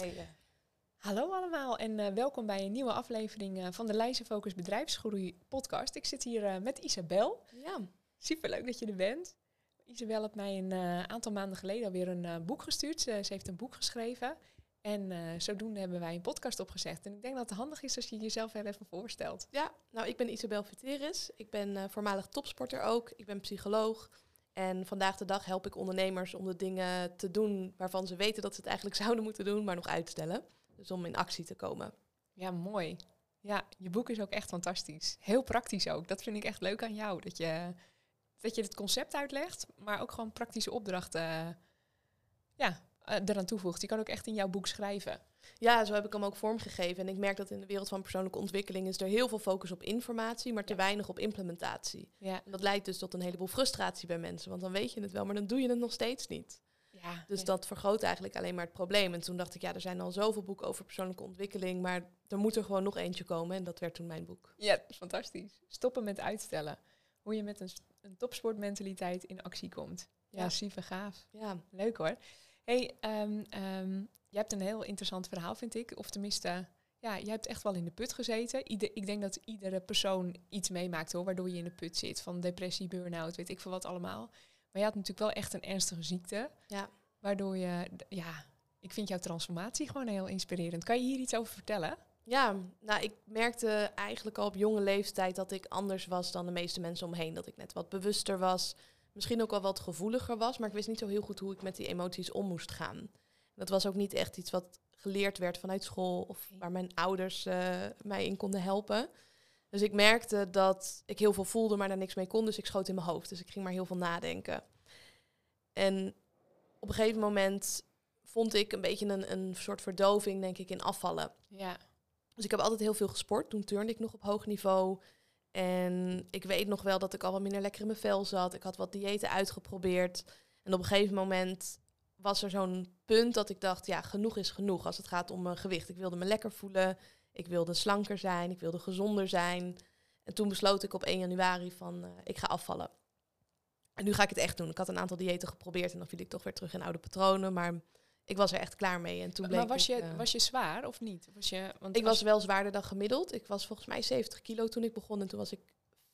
Hey, uh. Hallo allemaal en uh, welkom bij een nieuwe aflevering uh, van de Leijzen Focus Bedrijfsgroei podcast. Ik zit hier met Isabel. Ja. Superleuk dat je er bent. Isabel heeft mij een aantal maanden geleden alweer een boek gestuurd. Ze, ze heeft een boek geschreven. En zodoende hebben wij een podcast opgezet. En ik denk dat het handig is als je jezelf heel even voorstelt. Ja, nou ik ben Isabel Viteris. Ik ben voormalig topsporter ook. Ik ben psycholoog. En vandaag de dag help ik ondernemers om de dingen te doen waarvan ze weten dat ze het eigenlijk zouden moeten doen, maar nog uitstellen. Dus om in actie te komen. Ja, mooi. Ja, je boek is ook echt fantastisch. Heel praktisch ook. Dat vind ik echt leuk aan jou. Dat je, dat je het concept uitlegt, maar ook gewoon praktische opdrachten ja, eraan toevoegt. Je kan ook echt in jouw boek schrijven. Ja, zo heb ik hem ook vormgegeven. En ik merk dat in de wereld van persoonlijke ontwikkeling is er heel veel focus op informatie, maar te weinig op implementatie. Ja. En dat leidt dus tot een heleboel frustratie bij mensen. Want dan weet je het wel, maar dan doe je het nog steeds niet. Ja, dus dat vergroot eigenlijk alleen maar het probleem. En toen dacht ik, ja, er zijn al zoveel boeken over persoonlijke ontwikkeling, maar er moet er gewoon nog eentje komen. En dat werd toen mijn boek. Ja, fantastisch. Stoppen met uitstellen. Hoe je met een, een topsportmentaliteit in actie komt. Ja, ja super gaaf. Ja. Leuk hoor. Hey, um, um, je hebt een heel interessant verhaal, vind ik. Of tenminste, ja, je hebt echt wel in de put gezeten. Ieder, ik denk dat iedere persoon iets meemaakt hoor, waardoor je in de put zit. Van depressie, burn-out, weet ik veel wat allemaal. Maar je had natuurlijk wel echt een ernstige ziekte. Ja. Waardoor je, ja, ik vind jouw transformatie gewoon heel inspirerend. Kan je hier iets over vertellen? Ja, nou, ik merkte eigenlijk al op jonge leeftijd dat ik anders was dan de meeste mensen omheen. Dat ik net wat bewuster was, misschien ook wel wat gevoeliger was, maar ik wist niet zo heel goed hoe ik met die emoties om moest gaan. Dat was ook niet echt iets wat geleerd werd vanuit school of waar mijn ouders uh, mij in konden helpen. Dus ik merkte dat ik heel veel voelde, maar daar niks mee kon. Dus ik schoot in mijn hoofd. Dus ik ging maar heel veel nadenken. En op een gegeven moment vond ik een beetje een, een soort verdoving, denk ik, in afvallen. Ja. Dus ik heb altijd heel veel gesport. Toen turnde ik nog op hoog niveau. En ik weet nog wel dat ik al wat minder lekker in mijn vel zat. Ik had wat diëten uitgeprobeerd. En op een gegeven moment was er zo'n punt dat ik dacht, ja, genoeg is genoeg als het gaat om mijn gewicht. Ik wilde me lekker voelen, ik wilde slanker zijn, ik wilde gezonder zijn. En toen besloot ik op 1 januari van, uh, ik ga afvallen. En nu ga ik het echt doen. Ik had een aantal diëten geprobeerd en dan viel ik toch weer terug in oude patronen. Maar ik was er echt klaar mee. En toen bleek maar was, ik, je, uh, was je zwaar of niet? Was je, want ik was, wel zwaarder dan gemiddeld. Ik was volgens mij 70 kilo toen ik begon en toen was ik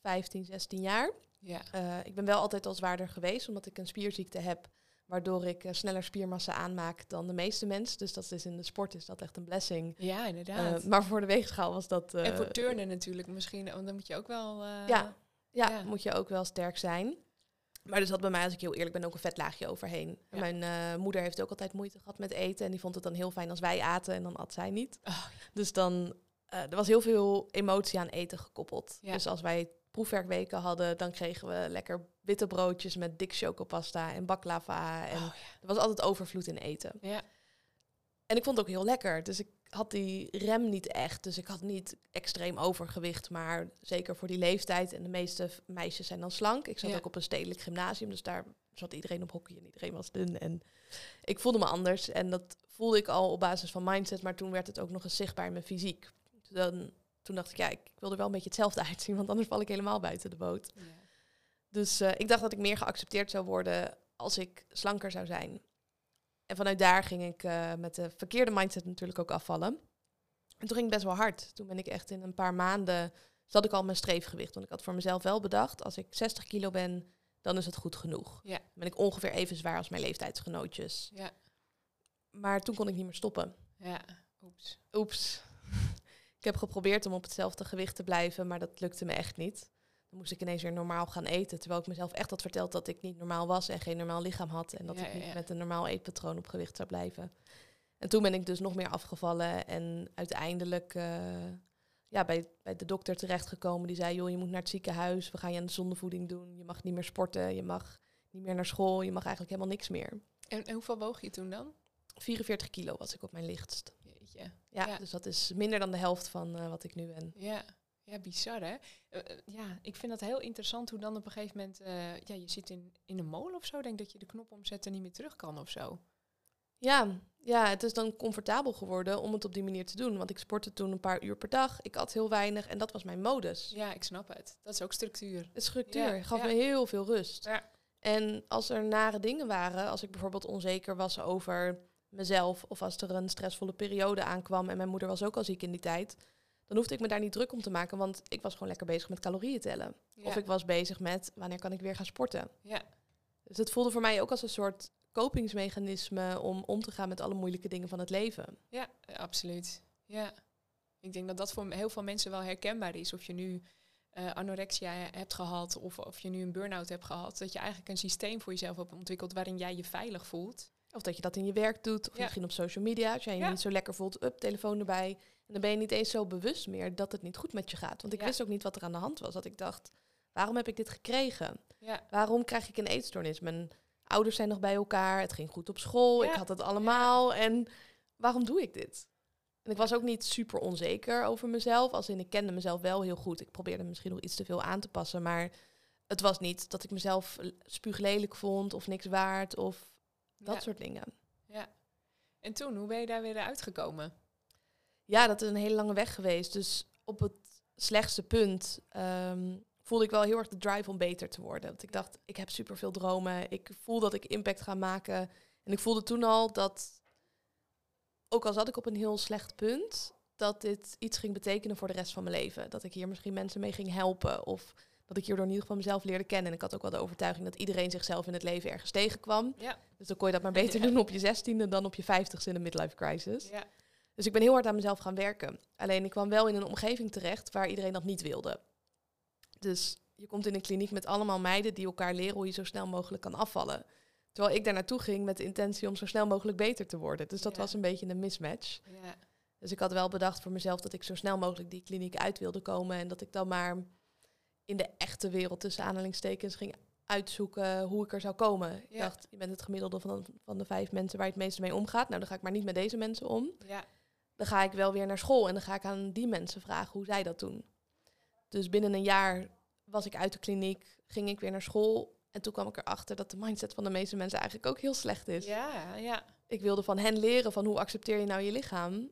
15, 16 jaar. Ja. Uh, ik ben wel altijd al zwaarder geweest, omdat ik een spierziekte heb waardoor ik uh, sneller spiermassa aanmaak dan de meeste mensen. Dus dat is in de sport is dat echt een blessing. Ja, inderdaad. Maar voor de weegschaal was dat... En voor turnen natuurlijk misschien, want dan moet je ook wel... Ja, ja, ja, moet je ook wel sterk zijn. Maar dus had bij mij, als ik heel eerlijk ben, ook een vetlaagje overheen. Ja. Mijn moeder heeft ook altijd moeite gehad met eten. En die vond het dan heel fijn als wij aten en dan at zij niet. Oh. Dus dan... er was heel veel emotie aan eten gekoppeld. Ja. Dus als wij proefwerkweken hadden, dan kregen we lekker witte broodjes met dik chocopasta en baklava. En Oh, er was altijd overvloed in eten. ja. En ik vond het ook heel lekker. Dus ik had die rem niet echt. Dus ik had niet extreem overgewicht. Maar zeker voor die leeftijd. En de meeste meisjes zijn dan slank. Ik zat Ja. ook op een stedelijk gymnasium. Dus daar zat iedereen op hockey en iedereen was dun. En ik voelde me anders. En dat voelde ik al op basis van mindset. Maar toen werd het ook nog eens zichtbaar in mijn fysiek. Dan, toen dacht ik, ja, ik wil er wel een beetje hetzelfde uitzien. Want anders val ik helemaal buiten de boot. Ja. Dus eh, ik dacht dat ik meer geaccepteerd zou worden als ik slanker zou zijn. En vanuit daar ging ik eh, met de verkeerde mindset natuurlijk ook afvallen. En toen ging het best wel hard. Toen ben ik echt in een paar maanden, zat ik al mijn streefgewicht. Want ik had voor mezelf wel bedacht, als ik 60 kilo ben, dan is het goed genoeg. Ja. Dan ben ik ongeveer even zwaar als mijn leeftijdsgenootjes. Ja. Maar toen kon ik niet meer stoppen. Ja. Oeps. Oeps. ik heb geprobeerd om op hetzelfde gewicht te blijven, maar dat lukte me echt niet. Dan moest ik ineens weer normaal gaan eten. Terwijl ik mezelf echt had verteld dat ik niet normaal was en geen normaal lichaam had. En dat Ja, ik niet ja, met een normaal eetpatroon op gewicht zou blijven. En toen ben ik dus nog meer afgevallen. En uiteindelijk eh, ja, bij, bij de dokter terechtgekomen. Die zei, joh, je moet naar het ziekenhuis. We gaan je aan de zondevoeding doen. Je mag niet meer sporten. Je mag niet meer naar school. Je mag eigenlijk helemaal niks meer. En, en hoeveel woog je toen dan? 44 kilo was ik op mijn lichtst. Jeetje. Ja, Ja. dus dat is minder dan de helft van eh, wat ik nu ben. Ja. Ja, bizar hè? Eh, eh, ja, ik vind dat heel interessant hoe dan op een gegeven moment... eh, ja, je zit in, in een molen of zo. Denk dat je de knop omzet en niet meer terug kan of zo. Ja, ja, het is dan comfortabel geworden om het op die manier te doen. Want ik sportte toen een paar uur per dag. Ik at heel weinig en dat was mijn modus. Ja, ik snap het. Dat is ook structuur. Het structuur Ja, gaf ja. me heel veel rust. Ja. En als er nare dingen waren, als ik bijvoorbeeld onzeker was over mezelf of als er een stressvolle periode aankwam en mijn moeder was ook al ziek in die tijd, dan hoefde ik me daar niet druk om te maken, want ik was gewoon lekker bezig met calorieën tellen. Ja. Of ik was bezig met wanneer kan ik weer gaan sporten. Ja. Dus het voelde voor mij ook als een soort kopingsmechanisme om om te gaan met alle moeilijke dingen van het leven. Ja, eh, absoluut. Ja. Ik denk dat dat voor heel veel mensen wel herkenbaar is. Of je nu eh, anorexia hebt gehad of of je nu een burn-out hebt gehad. Dat je eigenlijk een systeem voor jezelf hebt ontwikkeld waarin jij je veilig voelt. Of dat je dat in je werk doet, of Ja. misschien op social media. Als jij je Ja. niet zo lekker voelt, up, telefoon erbij. En dan ben je niet eens zo bewust meer dat het niet goed met je gaat. Want ik Ja. wist ook niet wat er aan de hand was. Dat ik dacht, waarom heb ik dit gekregen? Ja, Waarom krijg ik een eetstoornis? Mijn ouders zijn nog bij elkaar, het ging goed op school, Ja. ik had het allemaal. En waarom doe ik dit? En ik was ook niet super onzeker over mezelf. Als in, ik kende mezelf wel heel goed. Ik probeerde misschien nog iets te veel aan te passen. Maar het was niet dat ik mezelf spuuglelijk vond of niks waard of dat soort dingen. ja. En toen, hoe ben je daar weer uitgekomen? Ja, dat is een hele lange weg geweest. Dus op het slechtste punt ehm, voelde ik wel heel erg de drive om beter te worden. Want ik dacht, ik heb superveel dromen. Ik voel dat ik impact ga maken. En ik voelde toen al dat, ook al zat ik op een heel slecht punt, dat dit iets ging betekenen voor de rest van mijn leven. Dat ik hier misschien mensen mee ging helpen. Of dat ik hierdoor in ieder geval mezelf leerde kennen. En ik had ook wel de overtuiging dat iedereen zichzelf in het leven ergens tegenkwam. Ja, Dus dan kon je dat maar beter Ja. doen op je zestiende dan op je vijftigste in een midlife crisis. ja, Dus ik ben heel hard aan mezelf gaan werken. Alleen ik kwam wel in een omgeving terecht waar iedereen dat niet wilde. Dus je komt in een kliniek met allemaal meiden die elkaar leren hoe je zo snel mogelijk kan afvallen. Terwijl ik daar naartoe ging met de intentie om zo snel mogelijk beter te worden. Dus dat Ja. was een beetje een mismatch. ja, Dus ik had wel bedacht voor mezelf dat ik zo snel mogelijk die kliniek uit wilde komen. En dat ik dan maar in de echte wereld tussen aanhalingstekens ging uitzoeken hoe ik er zou komen. Ik dacht, je bent het gemiddelde van, van de vijf mensen waar je het meeste mee omgaat. Nou, dan ga ik maar niet met deze mensen om ja, dan ga ik wel weer naar school en dan ga ik aan die mensen vragen hoe zij dat doen. Dus binnen een jaar was ik uit de kliniek, ging ik weer naar school en toen kwam ik erachter dat de mindset van de meeste mensen eigenlijk ook heel slecht is. ja, ja. Ik wilde van hen leren van hoe accepteer je nou je lichaam.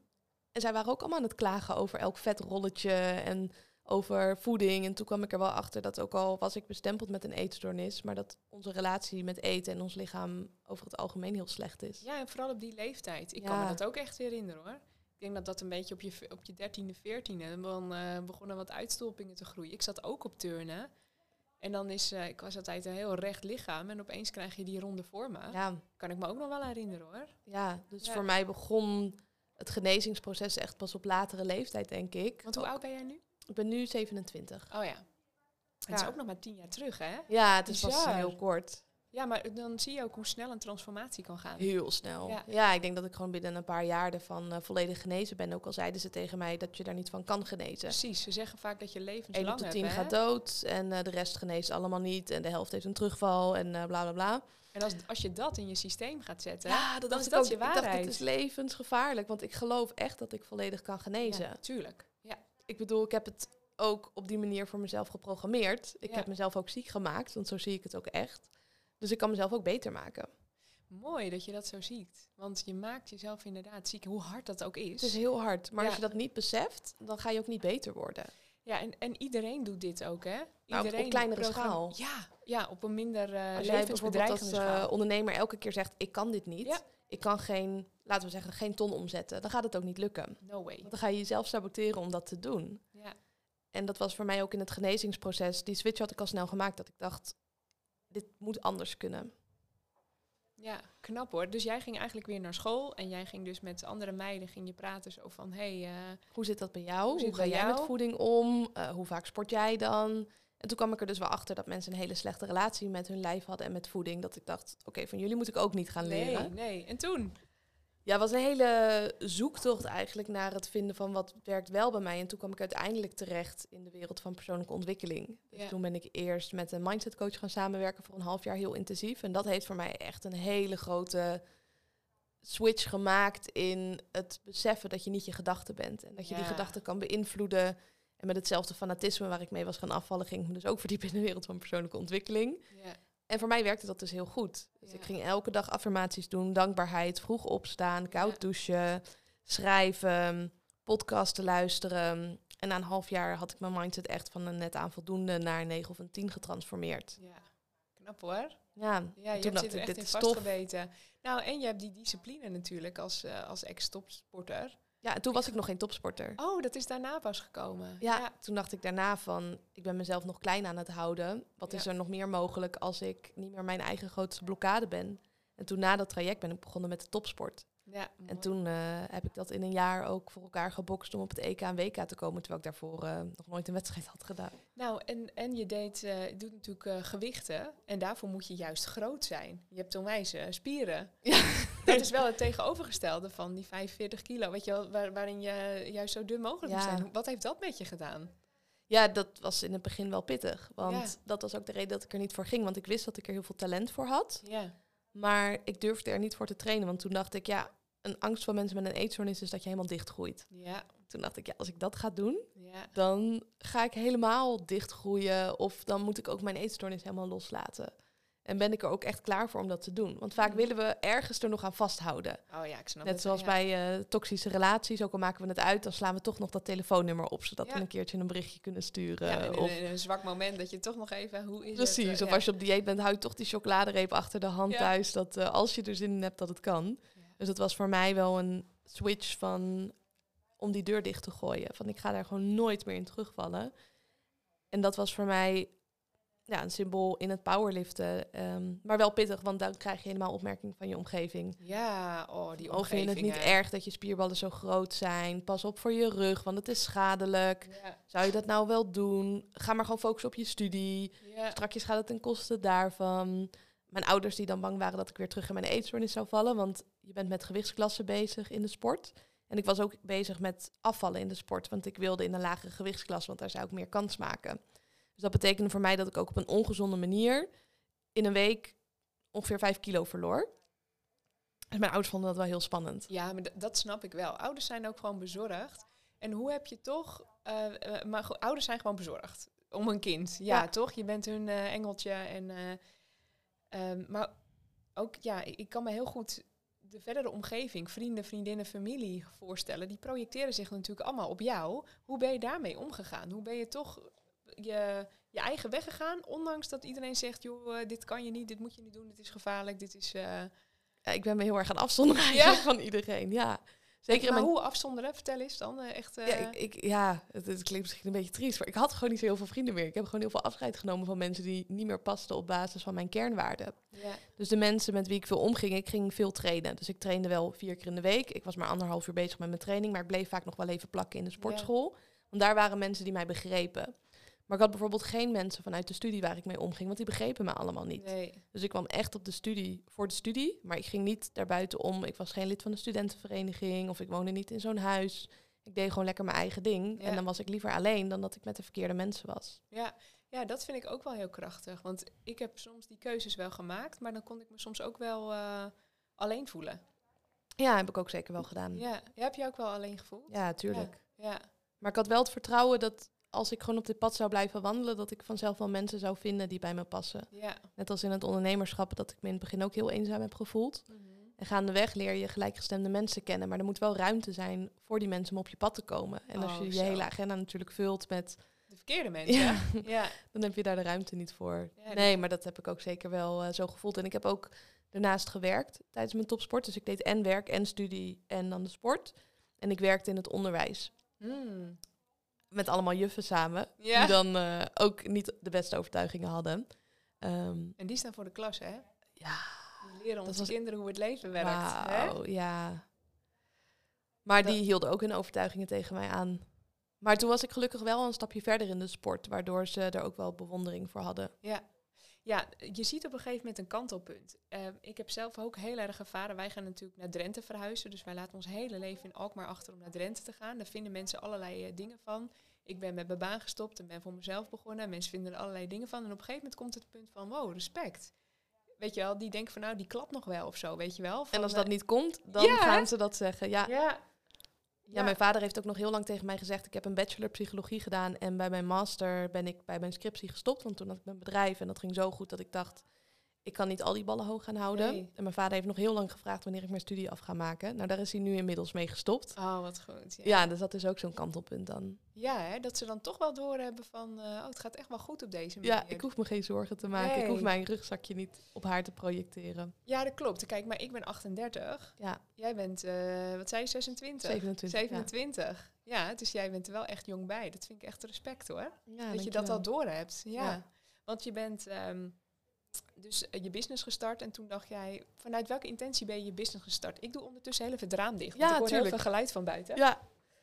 En zij waren ook allemaal aan het klagen over elk vetrolletje en over voeding. En toen kwam ik er wel achter dat ook al was ik bestempeld met een eetstoornis, maar dat onze relatie met eten en ons lichaam over het algemeen heel slecht is. Ja, en vooral op die leeftijd. Ik kan me dat ook echt herinneren hoor. Ik denk dat dat een beetje op je, op je dertiende, veertiende, dan eh, begonnen wat uitstolpingen te groeien. Ik zat ook op turnen. En dan is, eh, ik was altijd een heel recht lichaam en opeens krijg je die ronde vormen. Ja, Kan ik me ook nog wel herinneren hoor. Ja, dus Ja. voor mij begon het genezingsproces echt pas op latere leeftijd, denk ik. Want hoe oud ben jij nu? Ik ben nu 27. Oh ja. Het is ook nog maar tien jaar terug hè? Ja, het is pas heel kort. Ja, maar dan zie je ook hoe snel een transformatie kan gaan. Heel snel. Ja. Ja. ik denk dat ik gewoon binnen een paar jaar ervan eh, volledig genezen ben. Ook al zeiden ze tegen mij dat je daar niet van kan genezen. Precies, ze zeggen vaak dat je 1 levenslang op de hebt. 10 hè? gaat dood en eh, de rest geneest allemaal niet. En de helft heeft een terugval en eh, bla bla bla. En als, als je dat in je systeem gaat zetten, Ja, dat dan dacht is ik dat ook. je Ik dacht, dit waarheid. is levensgevaarlijk. Want ik geloof echt dat ik volledig kan genezen. Ja, tuurlijk. Ja. ik bedoel, ik heb het ook op die manier voor mezelf geprogrammeerd. Ik Ja. heb mezelf ook ziek gemaakt, want zo zie ik het ook echt. Dus ik kan mezelf ook beter maken. Mooi dat je dat zo ziet. Want je maakt jezelf inderdaad ziek, hoe hard dat ook is. Het is heel hard, maar als je dat niet beseft, dan ga je ook niet beter worden. Ja, en, en iedereen doet dit ook, hè? Nou, op- op Iedereen kleinere schaal. Ja, ja, op een minder uh, als jij bijvoorbeeld als schaal. ondernemer elke keer zegt, ik kan dit niet. Ja. Ik kan geen, laten we zeggen, geen ton omzetten. Dan gaat het ook niet lukken. No way. Want dan ga je jezelf saboteren om dat te doen. Ja. En dat was voor mij ook in het genezingsproces. Die switch had ik al snel gemaakt, dat ik dacht, dit moet anders kunnen. ja, knap hoor. Dus jij ging eigenlijk weer naar school en jij ging dus met andere meiden ging je praten zo van, hé, hey, eh, Hoe zit dat bij jou? Hoe ga jij met voeding om? Eh, hoe vaak sport jij dan? En toen kwam ik er dus wel achter dat mensen een hele slechte relatie met hun lijf hadden en met voeding. Dat ik dacht, oké, van jullie moet ik ook niet gaan nee, leren. nee. En toen? Ja, het was een hele zoektocht eigenlijk naar het vinden van wat werkt wel bij mij. En toen kwam ik uiteindelijk terecht in de wereld van persoonlijke ontwikkeling. Dus Ja. toen ben ik eerst met een mindset coach gaan samenwerken voor een half jaar heel intensief. En dat heeft voor mij echt een hele grote switch gemaakt in het beseffen dat je niet je gedachten bent. En dat je die gedachten kan beïnvloeden. En met hetzelfde fanatisme waar ik mee was gaan afvallen, ging ik me dus ook verdiepen in de wereld van persoonlijke ontwikkeling. Ja. En voor mij werkte dat dus heel goed. Dus Ja. ik ging elke dag affirmaties doen, dankbaarheid, vroeg opstaan, koud Ja. douchen, schrijven, podcasten luisteren. En na een half jaar had ik mijn mindset echt van een net aan voldoende naar een 9 of een 10 getransformeerd. ja. Knap hoor. Ja, Ja, je toen hebt er echt dit in vastgebeten. Nou, en je hebt die discipline natuurlijk als, eh, als ex-topsporter. Ja, en toen was ik nog geen topsporter. Oh, dat is daarna pas gekomen. Ja, toen dacht ik daarna van, ik ben mezelf nog klein aan het houden. Wat is er nog meer mogelijk als ik niet meer mijn eigen grootste blokkade ben? En toen na dat traject ben ik begonnen met de topsport. ja En toen eh, heb ik dat in een jaar ook voor elkaar gebokst om op het EK en WK te komen. Terwijl ik daarvoor eh, nog nooit een wedstrijd had gedaan. Nou, en, en je deed, je doet natuurlijk gewichten. En daarvoor moet je juist groot zijn. Je hebt onwijs spieren. Ja. Dat is wel het tegenovergestelde van die 45 kilo. Weet je wel, waar, waarin je juist zo dun mogelijk moet Ja. zijn. Hoe- Wat heeft dat met je gedaan? Ja, dat was in het begin wel pittig. Want Ja. dat was ook de reden dat ik er niet voor ging. Want ik wist dat ik er heel veel talent voor had. Ja, Maar ik durfde er niet voor te trainen. Want toen dacht ik, ja, een angst van mensen met een eetstoornis is dat je helemaal dichtgroeit. ja, Toen dacht ik, ja, als ik dat ga doen, ja. dan ga ik helemaal dichtgroeien. Of dan moet ik ook mijn eetstoornis helemaal loslaten. En ben ik er ook echt klaar voor om dat te doen. Want vaak Mhm. willen we ergens er nog aan vasthouden. Oh ja, ik snap Net het. zoals ja. bij eh, toxische relaties, ook al maken we het uit, dan slaan we toch nog dat telefoonnummer op, zodat Ja. we een keertje een berichtje kunnen sturen. Ja, in, of een- in een zwak moment dat je toch nog even, hoe is precies, het? eh, of als je op dieet bent, hou je toch die chocoladereep achter de hand thuis, dat eh, als je er zin in hebt, dat het kan. Dus het was voor mij wel een switch van om die deur dicht te gooien. Van ik ga daar gewoon nooit meer in terugvallen. En dat was voor mij ja, een symbool in het powerliften. ehm, maar wel pittig, want dan krijg je helemaal opmerking van je omgeving. Ja, oh, die Of vind je het niet erg dat je spierballen zo groot zijn? Pas op voor je rug, want het is schadelijk. Ja, Zou je dat nou wel doen? Ga maar gewoon focussen op je studie. ja. Strakjes gaat het ten koste daarvan. Mijn ouders die dan bang waren dat ik weer terug in mijn eetstoornis zou vallen. Want je bent met gewichtsklassen bezig in de sport. En ik was ook bezig met afvallen in de sport. Want ik wilde in een lagere gewichtsklasse, want daar zou ik meer kans maken. Dus dat betekende voor mij dat ik ook op een ongezonde manier in een week ongeveer 5 kilo verloor. Dus mijn ouders vonden dat wel heel spannend. Ja, maar dat snap ik wel. Ouders zijn ook gewoon bezorgd. En hoe heb je toch... eh, eh, maar ouders zijn gewoon bezorgd om een kind. Ja, Ja. toch? Je bent hun eh, engeltje. En, eh, ehm, maar ook, ja, ik kan me heel goed de verdere omgeving, vrienden, vriendinnen, familie voorstellen. Die projecteren zich natuurlijk allemaal op jou. Hoe ben je daarmee omgegaan? Hoe ben je toch je, je eigen weg gegaan? Ondanks dat iedereen zegt, joh, eh, dit kan je niet, dit moet je niet doen, dit is gevaarlijk, dit is... eh, ik ben me heel erg gaan afzonderen van iedereen. Ja, zeker maar mijn hoe afzonderen? Vertel eens dan. eh, echt, Ja, ik, ik, ja het, het klinkt misschien een beetje triest, maar ik had gewoon niet zo heel veel vrienden meer. Ik heb gewoon heel veel afscheid genomen van mensen die niet meer pasten op basis van mijn kernwaarden. ja. Dus de mensen met wie ik veel omging, ik ging veel trainen. Dus ik trainde wel vier keer in de week. Ik was maar anderhalf uur bezig met mijn training, maar ik bleef vaak nog wel even plakken in de sportschool. Want daar waren mensen die mij begrepen. Maar ik had bijvoorbeeld geen mensen vanuit de studie waar ik mee omging, want die begrepen me allemaal niet. Nee. Dus ik kwam echt op de studie voor de studie, maar ik ging niet daarbuiten om. Ik was geen lid van de studentenvereniging of ik woonde niet in zo'n huis. Ik deed gewoon lekker mijn eigen ding. Ja. En dan was ik liever alleen dan dat ik met de verkeerde mensen was. Ja. ja, dat vind ik ook wel heel krachtig. Want ik heb soms die keuzes wel gemaakt, maar dan kon ik me soms ook wel eh, alleen voelen. Ja, heb ik ook zeker wel gedaan. Ja, Ja. ja, heb je ook wel alleen gevoeld? tuurlijk. Ja. Maar ik had wel het vertrouwen dat als ik gewoon op dit pad zou blijven wandelen, dat ik vanzelf wel mensen zou vinden die bij me passen. Ja. Net als in het ondernemerschap, dat ik me in het begin ook heel eenzaam heb gevoeld. Mhm. En gaandeweg leer je gelijkgestemde mensen kennen. Maar er moet wel ruimte zijn voor die mensen om op je pad te komen. En als Oh, je je zo. hele agenda natuurlijk vult met De verkeerde mensen. Ja. Dan heb je daar de ruimte niet voor. Ja, nee, maar dat heb ik ook zeker wel eh, zo gevoeld. En ik heb ook daarnaast gewerkt tijdens mijn topsport. Dus ik deed en werk en studie en dan de sport. En ik werkte in het onderwijs. Hmm. Met allemaal juffen samen. Ja. Die dan eh, ook niet de beste overtuigingen hadden. Ehm, En die staan voor de klas, hè? ja, Die leren onze was- kinderen hoe het leven werkt. Hè? wauw, ja. Maar Dat- die hielden ook hun overtuigingen tegen mij aan. Maar toen was ik gelukkig wel een stapje verder in de sport. Waardoor ze er ook wel bewondering voor hadden. Ja. Ja, je ziet op een gegeven moment een kantelpunt. Ehm, ik heb zelf ook heel erg ervaren. Wij gaan natuurlijk naar Drenthe verhuizen. Dus wij laten ons hele leven in Alkmaar achter om naar Drenthe te gaan. Daar vinden mensen allerlei eh, dingen van. Ik ben met mijn baan gestopt en ben voor mezelf begonnen. Mensen vinden er allerlei dingen van. En op een gegeven moment komt het punt van, wow, respect. Weet je wel, die denken van, nou, die klapt nog wel of zo, weet je wel. En als eh, dat niet komt, dan Ja, gaan ze dat zeggen. Ja. Ja. Ja, mijn vader heeft ook nog heel lang tegen mij gezegd... ik heb een bachelor psychologie gedaan... en bij mijn master ben ik bij mijn scriptie gestopt. Want toen had ik mijn bedrijf en dat ging zo goed dat ik dacht... ik kan niet al die ballen hoog gaan houden. Nee. En mijn vader heeft nog heel lang gevraagd wanneer ik mijn studie af ga maken. Nou, daar is hij nu inmiddels mee gestopt. Oh, wat goed. Ja, dus dat is ook zo'n kantelpunt dan. Ja, hè, dat ze dan toch wel doorhebben van, eh, oh, het gaat echt wel goed op deze manier. Ja, ik hoef me geen zorgen te maken. Ik hoef mijn rugzakje niet op haar te projecteren. Ja, dat klopt. Kijk, maar ik ben 38. Ja, Jij bent, eh, wat zei je, 26? 27. 27. Ja. dus jij bent er wel echt jong bij. Dat vind ik echt respect hoor. Ja, dat je dat al dankjewel. door hebt. Ja. Ja. Want je bent ehm, dus eh, je business gestart en toen dacht jij, vanuit welke intentie ben je je business gestart? Ik doe ondertussen heel even het raam dicht. Want Ja, ik hoor heel tuurlijk. veel geluid van buiten. Ja,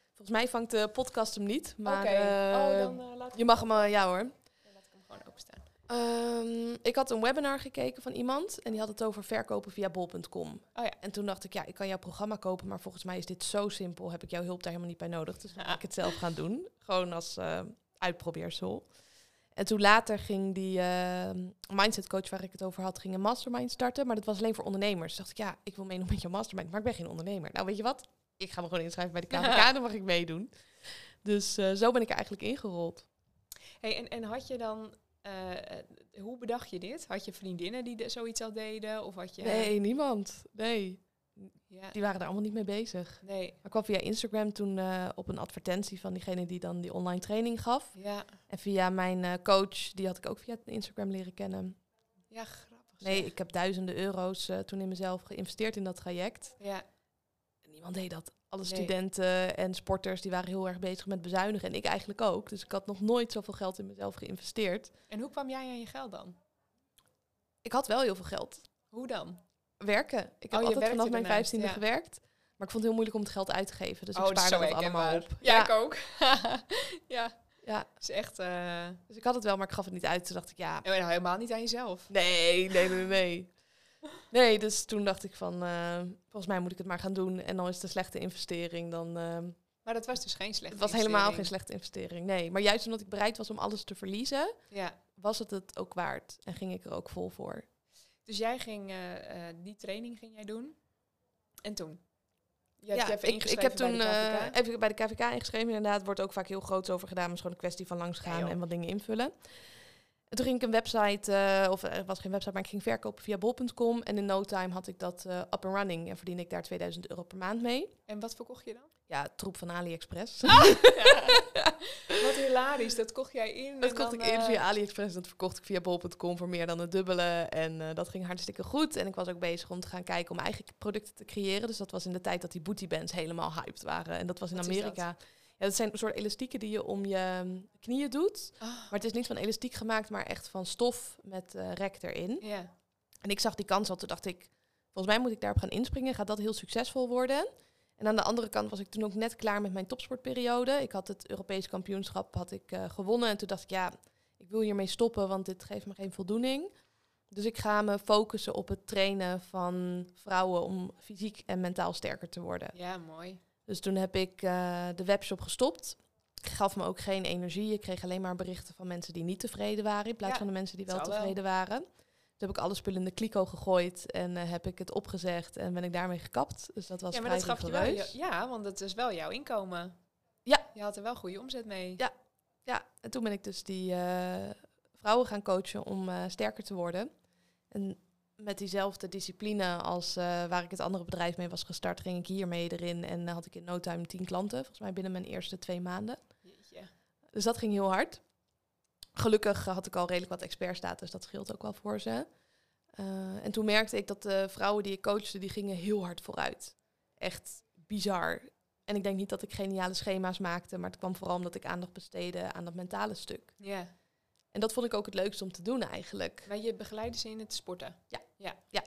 volgens mij vangt de podcast hem niet. Maar Oké. eh, oh, dan eh, laat ik je mag hem, eh, ja hoor. dan laat ik hem gewoon openstaan. Ehm, ik had een webinar gekeken van iemand en die had het over verkopen via bol.com. Oh ja. En toen dacht ik, ja, ik kan jouw programma kopen, maar volgens mij is dit zo simpel, heb ik jouw hulp daar helemaal niet bij nodig. Dus dan Ja. ga ik het zelf gaan doen, gewoon als eh, uitprobeersel. En toen later ging die eh, mindset coach waar ik het over had, ging een mastermind starten, maar dat was alleen voor ondernemers. Dus dacht ik, ja, ik wil meedoen met jouw mastermind, maar ik ben geen ondernemer. Nou, weet je wat? Ik ga me gewoon inschrijven bij de KVK, dan mag ik meedoen. Dus eh, zo ben ik er eigenlijk ingerold. Hey, en, en had je dan, eh, eh, hoe bedacht je dit? Had je vriendinnen die de- zoiets al deden? Of had je... Nee, niemand. Nee, Ja. die waren er allemaal niet mee bezig. Nee. Maar ik kwam via Instagram toen eh, op een advertentie van diegene die dan die online training gaf. Ja. En via mijn eh, coach, die had ik ook via Instagram leren kennen. Ja, grappig. Nee, zeg. ik heb duizenden euro's eh, toen in mezelf geïnvesteerd in dat traject. Ja. En niemand deed dat. Alle Nee. studenten en sporters die waren heel erg bezig met bezuinigen. En ik eigenlijk ook. Dus ik had nog nooit zoveel geld in mezelf geïnvesteerd. En hoe kwam jij aan je geld dan? Ik had wel heel veel geld. Hoe dan? Werken. Ik heb Oh, altijd vanaf mijn vijftiende ja. gewerkt. Maar ik vond het heel moeilijk om het geld uit te geven. Dus ik oh, is spaarde dat allemaal op. Ja, ik ook. ja, ja, is echt... eh dus ik had het wel, maar ik gaf het niet uit. Toen dacht ik, ja, nou, helemaal niet aan jezelf. Nee, nee, nee, nee. Nee, dus toen dacht ik van, eh, volgens mij moet ik het maar gaan doen. En dan is het een slechte investering. Dan, eh, Maar dat was dus geen slechte het was helemaal geen slechte investering, nee. Maar juist omdat ik bereid was om alles te verliezen, Ja. was het het ook waard. En ging ik er ook vol voor. Dus jij ging, eh, eh, die training ging jij doen. En toen? Je ja, je ik, ik heb bij toen de eh, KVK. even bij de KVK ingeschreven. Inderdaad, wordt ook vaak heel groot over gedaan. Maar het is gewoon een kwestie van langs gaan en wat dingen invullen. En toen ging ik een website, eh, of er was geen website, maar ik ging verkopen via bol.com. En in no time had ik dat eh, up and running. En verdiende ik daar 2000 euro per maand mee. En wat verkocht je dan? Ja, troep van AliExpress. Wat hilarisch, dat kocht jij in. Dat en kocht ik in eh, via AliExpress. Dat verkocht ik via bol.com voor meer dan het dubbele. En eh, dat ging hartstikke goed. En ik was ook bezig om te gaan kijken om eigen producten te creëren. Dus dat was in de tijd dat die booty bands helemaal hyped waren. En dat was in Wat is Amerika. Ja, dat zijn een soort elastieken die je om je knieën doet. ah, Maar het is niet van elastiek gemaakt, maar echt van stof met eh rek erin. ja. En ik zag die kans al, toen dacht ik, volgens mij moet ik daarop gaan inspringen. Gaat dat heel succesvol worden? En aan de andere kant was ik toen ook net klaar met mijn topsportperiode. Ik had het Europees kampioenschap had ik, eh, gewonnen. En toen dacht ik, ja, ik wil hiermee stoppen, want dit geeft me geen voldoening. Dus ik ga me focussen op het trainen van vrouwen om fysiek en mentaal sterker te worden. ja, mooi. Dus toen heb ik eh, de webshop gestopt. Gaf me ook geen energie. Ik kreeg alleen maar berichten van mensen die niet tevreden waren, in plaats Ja, van de mensen die wel tevreden waren. Toen heb ik alle spullen in de kliko gegooid en eh, heb ik het opgezegd en ben ik daarmee gekapt. Dus dat was ja, maar dat gaf je wel. Ja, want dat is wel jouw inkomen. Ja. Je had er wel goede omzet mee. Ja. Ja, en toen ben ik dus die eh, vrouwen gaan coachen om sterker te worden. En met diezelfde discipline als eh, waar ik het andere bedrijf mee was gestart, ging ik hiermee erin. En eh, had ik in no time tien klanten, volgens mij binnen mijn eerste twee maanden. Jeetje. Dus dat ging heel hard. Gelukkig had ik al redelijk wat expertstatus, dat scheelt ook wel voor ze. Eh, en toen merkte ik dat de vrouwen die ik coachte, die gingen heel hard vooruit. Echt bizar. En ik denk niet dat ik geniale schema's maakte, maar het kwam vooral omdat ik aandacht besteedde aan dat mentale stuk. Ja. En dat vond ik ook het leukste om te doen eigenlijk. Maar je begeleidde ze in het sporten. Ja,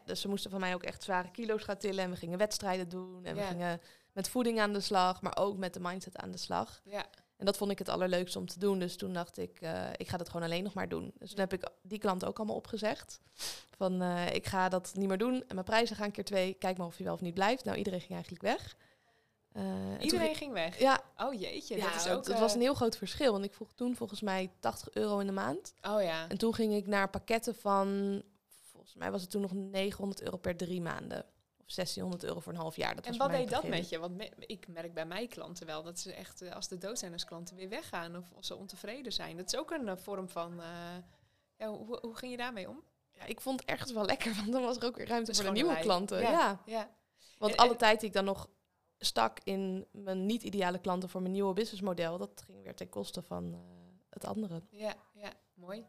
dus ze moesten van mij ook echt zware kilo's gaan tillen en we gingen wedstrijden doen en Ja. we gingen met voeding aan de slag, maar ook met de mindset aan de slag. Ja. En dat vond ik het allerleukste om te doen. Dus toen dacht ik, eh, ik ga dat gewoon alleen nog maar doen. Dus toen heb ik die klant ook allemaal opgezegd. Van, eh, ik ga dat niet meer doen. En mijn prijzen gaan keer twee. Kijk maar of je wel of niet blijft. Nou, iedereen ging eigenlijk weg. Eh, Iedereen ging- ging weg. Ja, Oh jeetje, ja dat is ook... het, het was een heel groot verschil. Want ik vroeg toen volgens mij 80 euro in de maand. Oh ja. En toen ging ik naar pakketten van... Volgens mij was het toen nog 900 euro per drie maanden. Of 1600 euro voor een half jaar. Dat En was wat deed dat met je? Want me- ik merk bij mijn klanten wel dat ze echt eh, als de dood zijn als klanten weer weggaan of ze ontevreden zijn. Dat is ook een eh, vorm van. eh, ja, hoe, hoe ging je daarmee om? Ja, ik vond het ergens wel lekker, want dan was er ook weer ruimte Dus voor de nieuwe klanten. Ja. Ja. Ja, Want En- alle en- tijd die ik dan nog stak in mijn niet-ideale klanten voor mijn nieuwe businessmodel, dat ging weer ten koste van het andere. ja, ja, mooi.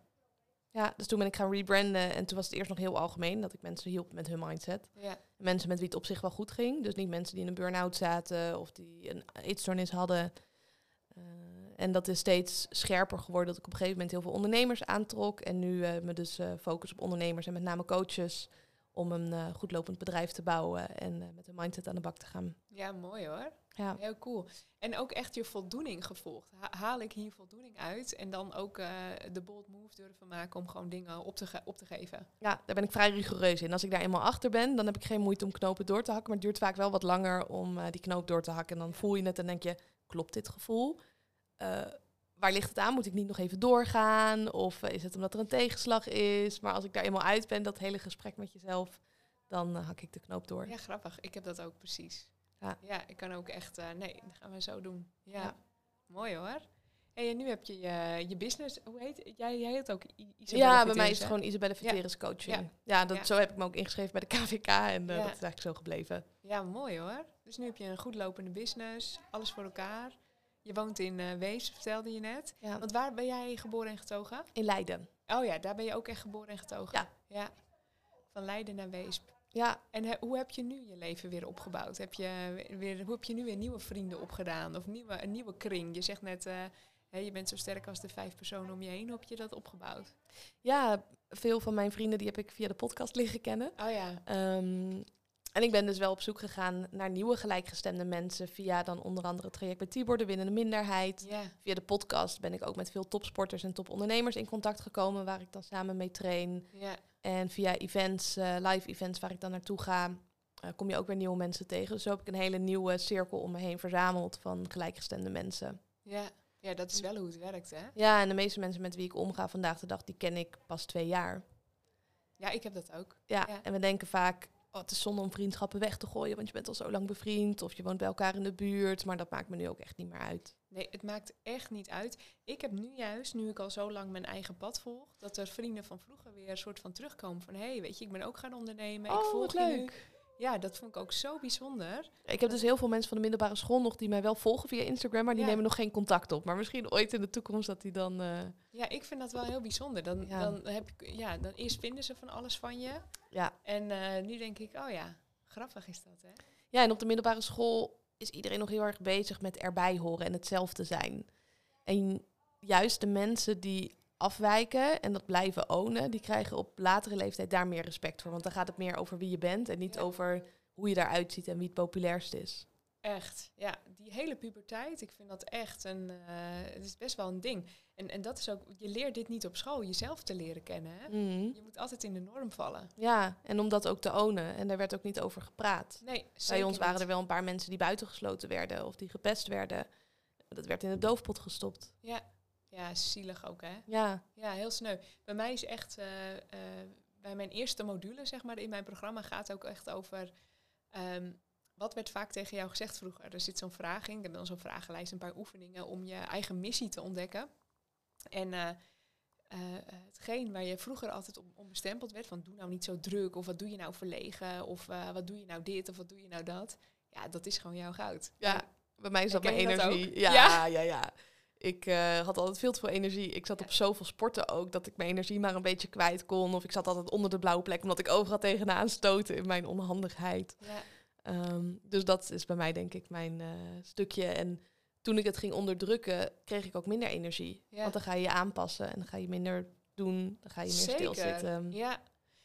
Ja, dus toen ben ik gaan rebranden en toen was het eerst nog heel algemeen dat ik mensen hielp met hun mindset. Ja, Mensen met wie het op zich wel goed ging. Dus niet mensen die in een burn-out zaten of die een eetstoornis hadden. Eh, en dat is steeds scherper geworden dat ik op een gegeven moment heel veel ondernemers aantrok. En nu eh, me dus eh, focus op ondernemers en met name coaches om een eh, goed lopend bedrijf te bouwen en eh, met een mindset aan de bak te gaan. ja, mooi hoor. Ja. Heel cool. En ook echt je voldoening gevolgd. Ha- haal ik hier voldoening uit? En dan ook eh, de bold move durven maken om gewoon dingen op te, op te geven. ja, daar ben ik vrij rigoureus in. Als ik daar eenmaal achter ben, dan heb ik geen moeite om knopen door te hakken. Maar het duurt vaak wel wat langer om die knoop door te hakken. En dan voel je het en denk je, klopt dit gevoel? Waar ligt het aan? Moet ik niet nog even doorgaan? Of eh, is het omdat er een tegenslag is? Maar als ik daar eenmaal uit ben, dat hele gesprek met jezelf, dan eh, hak ik de knoop door. Ja, grappig. Ik heb dat ook precies. Ja. ja ik kan ook echt... eh, nee, dat gaan we zo doen. Ja, Ja. mooi hoor. Hey, en nu heb je je, je business... Hoe heet het? Jij, jij heet ook Isabelle ja, bij mij is het hè? gewoon Isabelle Verteres coaching. Ja. Dat, zo heb ik me ook ingeschreven bij de KVK en dat is eigenlijk zo gebleven. Ja, mooi hoor. Dus nu heb je een goed lopende business. Alles voor elkaar. Je woont in eh Wees, vertelde je net. Ja. Want waar ben jij geboren en getogen? In Leiden. Oh ja, daar ben je ook echt geboren en getogen. Ja. ja. Van Leiden naar Weesp. Ja, En he- hoe heb je nu je leven weer opgebouwd? Heb je weer, hoe heb je nu weer nieuwe vrienden opgedaan? Of nieuwe, een nieuwe kring? Je zegt net, eh, je bent zo sterk als de vijf personen om je heen. Hoe heb je dat opgebouwd? ja, veel van mijn vrienden die heb ik via de podcast liggen kennen. Oh ja, Ehm, en ik ben dus wel op zoek gegaan naar nieuwe gelijkgestemde mensen via dan onder andere het traject bij Tibor, de winnende minderheid. Via de podcast ben ik ook met veel topsporters en topondernemers in contact gekomen, waar ik dan samen mee train. En via events, eh, live events waar ik dan naartoe ga, eh, kom je ook weer nieuwe mensen tegen. Dus zo heb ik een hele nieuwe cirkel om me heen verzameld van gelijkgestemde mensen. ja. Ja, dat is wel hoe het werkt, hè? Ja, en de meeste mensen met wie ik omga vandaag de dag, die ken ik pas twee jaar. Ja, ik heb dat ook. Ja, Ja. en we denken vaak, oh, het is zonde om vriendschappen weg te gooien, want je bent al zo lang bevriend of je woont bij elkaar in de buurt, maar dat maakt me nu ook echt niet meer uit. Nee, het maakt echt niet uit. Ik heb nu juist, nu ik al zo lang mijn eigen pad volg, dat er vrienden van vroeger weer een soort van terugkomen van, hé, hey, weet je, ik ben ook gaan ondernemen. ik Oh, volg wat je nu. Ja, dat vond ik ook zo bijzonder. Ik heb dus heel veel mensen van de middelbare school nog die mij wel volgen via Instagram, maar die Ja. nemen nog geen contact op. Maar misschien ooit in de toekomst dat die dan... eh, Ja, ik vind dat wel heel bijzonder. Dan, Ja. dan heb ik, ja, dan eerst vinden ze van alles van je. ja. En eh, nu denk ik, oh ja, grappig is dat, hè? ja, en op de middelbare school is iedereen nog heel erg bezig met erbij horen en hetzelfde zijn. En juist de mensen die afwijken en dat blijven ownen, die krijgen op latere leeftijd daar meer respect voor. Want dan gaat het meer over wie je bent en niet Ja. over hoe je daaruit ziet en wie het populairst is. Echt, ja. Die hele puberteit, ik vind dat echt een... eh, het is best wel een ding. En, en dat is ook... Je leert dit niet op school, jezelf te leren kennen, hè? Mhm. Je moet altijd in de norm vallen. Ja, en om dat ook te ownen. En daar werd ook niet over gepraat. Nee, Bij ons waren niet. er wel een paar mensen die buitengesloten werden of die gepest werden. Dat werd in de doofpot gestopt. Ja. Ja, zielig ook, hè? Ja, Ja, heel sneu. Bij mij is echt, eh, eh, bij mijn eerste module, zeg maar, in mijn programma gaat ook echt over. ehm, wat werd vaak tegen jou gezegd vroeger? Er zit zo'n vraag in. Ik heb dan zo'n vragenlijst, een paar oefeningen om je eigen missie te ontdekken. En eh, hetgeen waar je vroeger altijd om, om bestempeld werd, van doe nou niet zo druk, of wat doe je nou verlegen, of wat doe je nou dit, of wat doe je nou dat. Ja, dat is gewoon jouw goud. ja. bij mij is dat mijn dat energie. Ja? ja, ja. Ik eh, had altijd veel te veel energie. Ik zat op zoveel sporten ook dat ik mijn energie maar een beetje kwijt kon. Of ik zat altijd onder de blauwe plek omdat ik overal tegenaan stoten in mijn onhandigheid. Ja, Ehm, dus dat is bij mij denk ik mijn eh, stukje. En toen ik het ging onderdrukken, kreeg ik ook minder energie. Ja. Want dan ga je je aanpassen en dan ga je minder doen. Dan ga je meer zeker. stilzitten. Ja.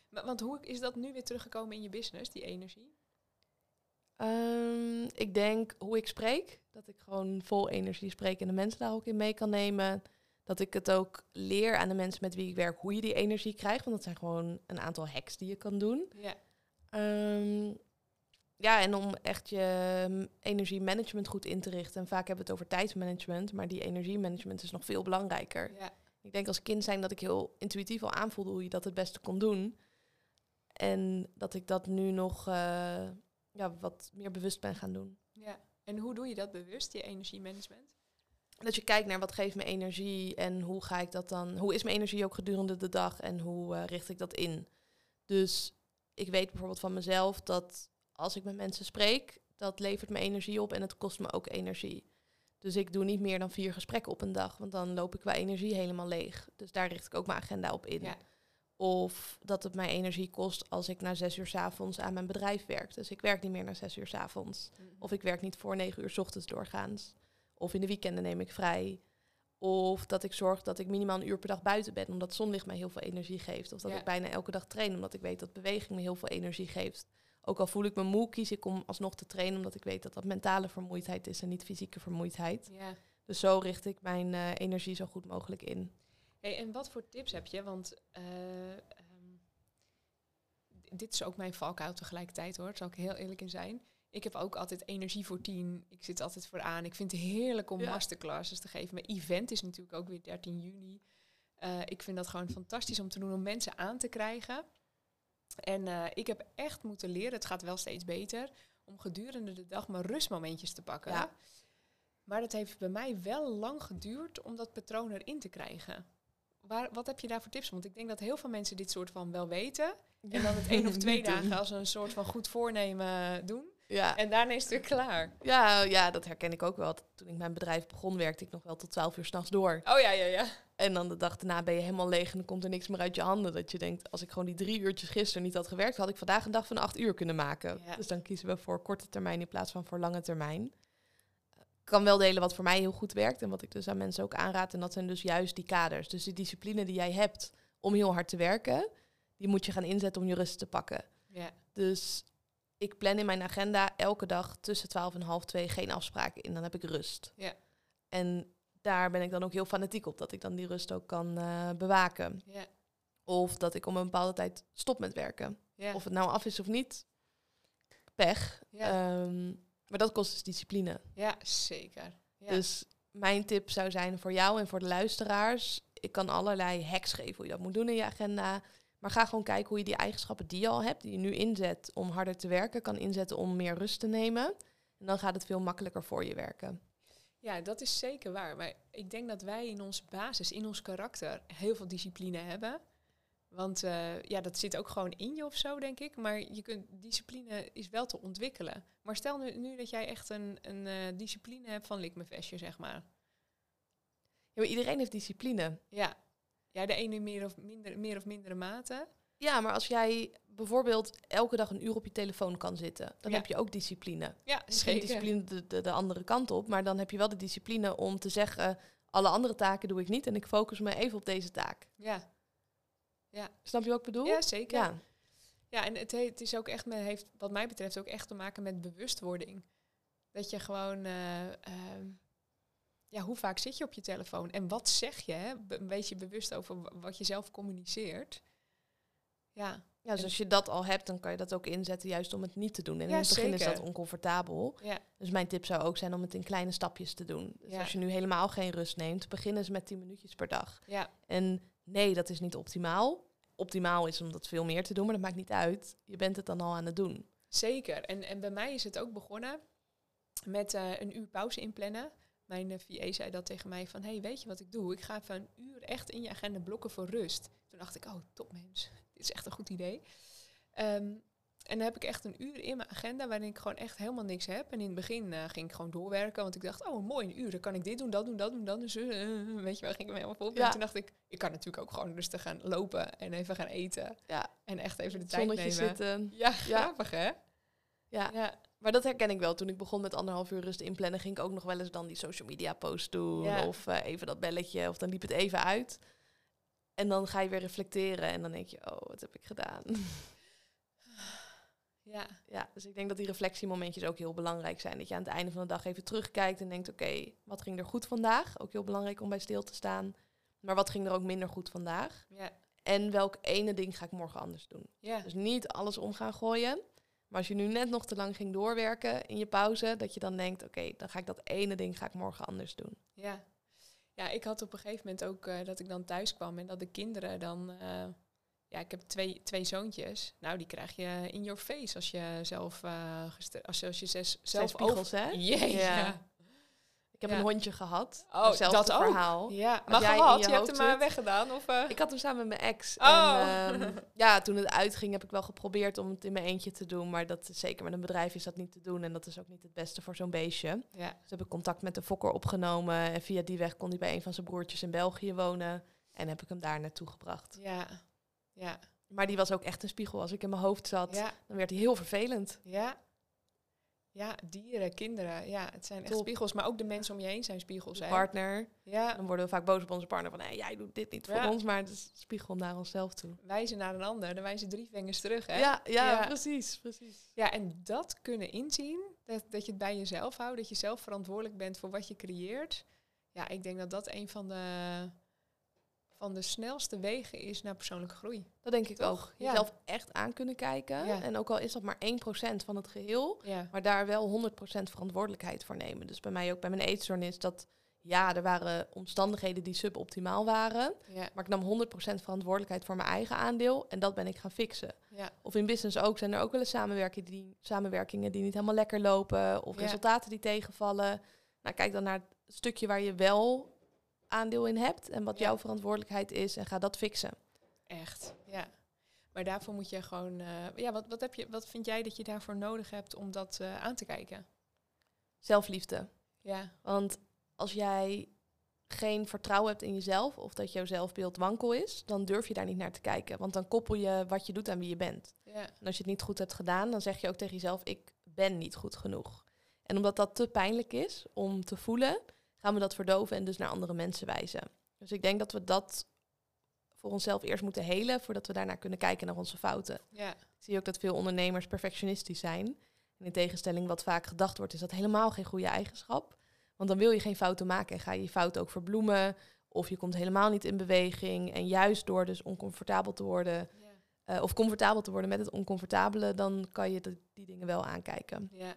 Maar, want hoe is dat nu weer teruggekomen in je business, die energie? Ehm, ik denk hoe ik spreek, dat ik gewoon vol energie spreek en de mensen daar ook in mee kan nemen. Dat ik het ook leer aan de mensen met wie ik werk hoe je die energie krijgt. Want dat zijn gewoon een aantal hacks die je kan doen. Ja. Ehm, ja, en om echt je mm, energiemanagement goed in te richten. En vaak hebben we het over tijdsmanagement, maar die energiemanagement is nog veel belangrijker. Ja. Ik denk als kind zijn dat ik heel intuïtief al aanvoelde hoe je dat het beste kon doen. En dat ik dat nu nog eh, ja, wat meer bewust ben gaan doen. Ja, en hoe doe je dat bewust, je energiemanagement? Dat je kijkt naar wat geeft me energie en hoe ga ik dat dan, hoe is mijn energie ook gedurende de dag en hoe eh, richt ik dat in. Dus ik weet bijvoorbeeld van mezelf dat als ik met mensen spreek, dat levert me energie op en het kost me ook energie. Dus ik doe niet meer dan vier gesprekken op een dag, want dan loop ik qua energie helemaal leeg. Dus daar richt ik ook mijn agenda op in. Ja. Of dat het mij energie kost als ik na zes uur s avonds aan mijn bedrijf werk. Dus ik werk niet meer na zes uur s avonds. Of ik werk niet voor negen uur s ochtends doorgaans. Of in de weekenden neem ik vrij. Of dat ik zorg dat ik minimaal een uur per dag buiten ben, omdat zonlicht mij heel veel energie geeft. Of dat Ja. ik bijna elke dag train, omdat ik weet dat beweging me heel veel energie geeft. Ook al voel ik me moe, kies ik om alsnog te trainen, omdat ik weet dat dat mentale vermoeidheid is en niet fysieke vermoeidheid. Ja. Dus zo richt ik mijn eh, energie zo goed mogelijk in. Hey, en wat voor tips heb je? Want eh, ehm, dit is ook mijn valkuil tegelijkertijd hoor, daar zal ik heel eerlijk in zijn. Ik heb ook altijd energie voor tien. Ik zit altijd vooraan. Ik vind het heerlijk om Ja. masterclasses te geven. Mijn event is natuurlijk ook weer 13 juni. Eh, ik vind dat gewoon fantastisch om te doen, om mensen aan te krijgen. En eh, ik heb echt moeten leren, het gaat wel steeds beter, om gedurende de dag mijn rustmomentjes te pakken. Ja. Maar dat heeft bij mij wel lang geduurd om dat patroon erin te krijgen. Waar, wat heb je daar voor tips? Want ik denk dat heel veel mensen dit soort van wel weten. En dan het één of twee dagen als een soort van goed voornemen doen. Ja. En daarna is het weer klaar. Ja, ja, dat herken ik ook wel. Toen ik mijn bedrijf begon, werkte ik nog wel tot 12 uur s'nachts door. Oh ja, ja, ja. En dan de dag daarna ben je helemaal leeg en dan komt er niks meer uit je handen. Dat je denkt, als ik gewoon die drie uurtjes gisteren niet had gewerkt, had ik vandaag een dag van acht uur kunnen maken. Ja. Dus dan kiezen we voor korte termijn in plaats van voor lange termijn. Kan wel delen wat voor mij heel goed werkt en wat ik dus aan mensen ook aanraad. En dat zijn dus juist die kaders. Dus die discipline die jij hebt om heel hard te werken, die moet je gaan inzetten om je rust te pakken. Ja, Dus ik plan in mijn agenda elke dag tussen 12 en half twee geen afspraken in. Dan heb ik rust. Ja. En daar ben ik dan ook heel fanatiek op, dat ik dan die rust ook kan eh, bewaken. ja, Of dat ik om een bepaalde tijd stop met werken. ja. Of het nou af is of niet, pech. ja. Ehm, maar dat kost dus discipline. ja zeker. Ja. Dus mijn tip zou zijn voor jou en voor de luisteraars. Ik kan allerlei hacks geven hoe je dat moet doen in je agenda. Maar ga gewoon kijken hoe je die eigenschappen die je al hebt, die je nu inzet om harder te werken, kan inzetten om meer rust te nemen. En dan gaat het veel makkelijker voor je werken. Ja, dat is zeker waar. Maar ik denk dat wij in onze basis, in ons karakter, heel veel discipline hebben. Want eh, ja, dat zit ook gewoon in je of zo, denk ik. Maar je kunt, discipline is wel te ontwikkelen. Maar stel nu, nu dat jij echt een, een eh, discipline hebt van lik me vestje, zeg maar. Ja, maar iedereen heeft discipline. Ja. ja, de ene meer of, minder, meer of mindere mate. Ja, maar als jij bijvoorbeeld elke dag een uur op je telefoon kan zitten, dan Ja. heb je ook discipline. Ja, Misschien zeker. discipline de, de, de andere kant op, maar dan heb je wel de discipline om te zeggen, alle andere taken doe ik niet en ik focus me even op deze taak. Ja. Snap je wat ik bedoel? ja, zeker. Ja. Ja. en het, he- het is ook echt, met, heeft wat mij betreft ook echt te maken met bewustwording. Dat je gewoon, eh, ehm, ja, hoe vaak zit je op je telefoon en wat zeg je? Hè? Een beetje bewust over wa- wat je zelf communiceert. Ja, Ja, dus als je dat al hebt, dan kan je dat ook inzetten juist om het niet te doen. En Ja, in het begin is dat oncomfortabel. ja, Dus mijn tip zou ook zijn om het in kleine stapjes te doen. Dus Ja. als je nu helemaal geen rust neemt, begin eens met 10 minuutjes per dag. ja, En nee, dat is niet optimaal. Optimaal is om dat veel meer te doen, maar dat maakt niet uit. Je bent het dan al aan het doen. zeker. En, en bij mij is het ook begonnen met eh, een uur pauze inplannen. Mijn eh, VA zei dat tegen mij van, hey, weet je wat ik doe? Ik ga even een uur echt in je agenda blokken voor rust. Toen dacht ik, oh, top mens, dit is echt een goed idee. Ehm, en dan heb ik echt een uur in mijn agenda waarin ik gewoon echt helemaal niks heb. En in het begin eh, ging ik gewoon doorwerken, want ik dacht, oh, mooi, een uur, dan kan ik dit doen, dat doen, dat doen, dat doen. Dus, eh, weet je waar ging ik me helemaal op. Ja. En toen dacht ik, ik kan natuurlijk ook gewoon rustig gaan lopen en even gaan eten. Ja. En echt even de tijd zonnetje nemen. zitten. Ja, grappig hè? Ja. Ja, Maar dat herken ik wel. Toen ik begon met anderhalf uur rust inplannen, ging ik ook nog wel eens dan die social media post doen. Ja. Of eh, even dat belletje. Of dan liep het even uit. En dan ga je weer reflecteren. En dan denk je, oh, wat heb ik gedaan? ja, ja, dus ik denk dat die reflectiemomentjes ook heel belangrijk zijn. Dat je aan het einde van de dag even terugkijkt en denkt, oké, wat ging er goed vandaag? Ook heel belangrijk om bij stil te staan. Maar wat ging er ook minder goed vandaag? ja, En welk ene ding ga ik morgen anders doen? ja. Dus niet alles om gaan gooien. Maar als je nu net nog te lang ging doorwerken in je pauze, dat je dan denkt, oké, dan ga ik dat ene ding ga ik morgen anders doen. Ja. ja, ik had op een gegeven moment ook eh, dat ik dan thuis kwam en dat de kinderen dan... eh, ja, ik heb twee, twee zoontjes. Nou, die krijg je in your face als je zelf... eh, geste- als, je- als je zes, zelf Zelf spiegels, hè? Jee, Ja. ja. Ik heb Ja. een hondje gehad. Oh, dat ook? verhaal. Ja, maar gehad, je je hebt hem maar zit. weggedaan? Of, eh? Ik had hem samen met mijn ex. Oh. En, ehm, ja, toen het uitging heb ik wel geprobeerd om het in mijn eentje te doen. Maar dat zeker met een bedrijf is dat niet te doen. En dat is ook niet het beste voor zo'n beestje. ja. Dus heb ik contact met de fokker opgenomen. En via die weg kon hij bij een van zijn broertjes in België wonen. En heb ik hem daar naartoe gebracht. Ja. Ja. Maar die was ook echt een spiegel. Als ik in mijn hoofd zat, Ja. dan werd hij heel vervelend. Ja. Ja, dieren, kinderen. Ja, het zijn echt Top. spiegels. Maar ook de mensen om je heen zijn spiegels. Hè? partner. Ja, Dan worden we vaak boos op onze partner van... Nee, jij doet dit niet voor Ja. ons. Maar het is een spiegel naar onszelf toe. wijzen naar een ander. Dan wijzen drie vingers terug. Hè? Ja, ja, Ja. precies, precies. Ja, en dat kunnen inzien, dat, dat je het bij jezelf houdt, dat je zelf verantwoordelijk bent voor wat je creëert. Ja, ik denk dat dat een van de, van de snelste wegen is naar persoonlijke groei. Dat denk ik Toch? ook. Ja. Jezelf echt aan kunnen kijken. Ja. En ook al is dat maar 1% van het geheel... Ja, Maar daar wel 100% verantwoordelijkheid voor nemen. Dus bij mij ook bij mijn eetstoornis dat... Ja, er waren omstandigheden die suboptimaal waren. ja, Maar ik nam 100% verantwoordelijkheid voor mijn eigen aandeel. En dat ben ik gaan fixen. ja, Of in business ook zijn er ook wel eens samenwerkingen die, samenwerkingen die niet helemaal lekker lopen. Of Ja. resultaten die tegenvallen. Nou, kijk dan naar het stukje waar je wel aandeel in hebt. En wat Ja. jouw verantwoordelijkheid is. En ga dat fixen. echt. Ja. Maar daarvoor moet je gewoon. eh, ja, wat, wat, heb je, wat vind jij dat je daarvoor nodig hebt om dat eh, aan te kijken? Zelfliefde. Ja, Want als jij geen vertrouwen hebt in jezelf of dat jouw zelfbeeld wankel is, dan durf je daar niet naar te kijken. Want dan koppel je wat je doet aan wie je bent. ja, En als je het niet goed hebt gedaan, dan zeg je ook tegen jezelf: ik ben niet goed genoeg. En omdat dat te pijnlijk is om te voelen, gaan we dat verdoven en dus naar andere mensen wijzen. Dus ik denk dat we dat voor onszelf eerst moeten helen voordat we daarna kunnen kijken naar onze fouten. ja, Ik zie ook dat veel ondernemers perfectionistisch zijn. En in tegenstelling wat vaak gedacht wordt, is dat helemaal geen goede eigenschap. Want dan wil je geen fouten maken en ga je je fouten ook verbloemen. Of je komt helemaal niet in beweging. En juist door dus oncomfortabel te worden, ja, eh, of comfortabel te worden met het oncomfortabele, dan kan je de- die dingen wel aankijken. ja.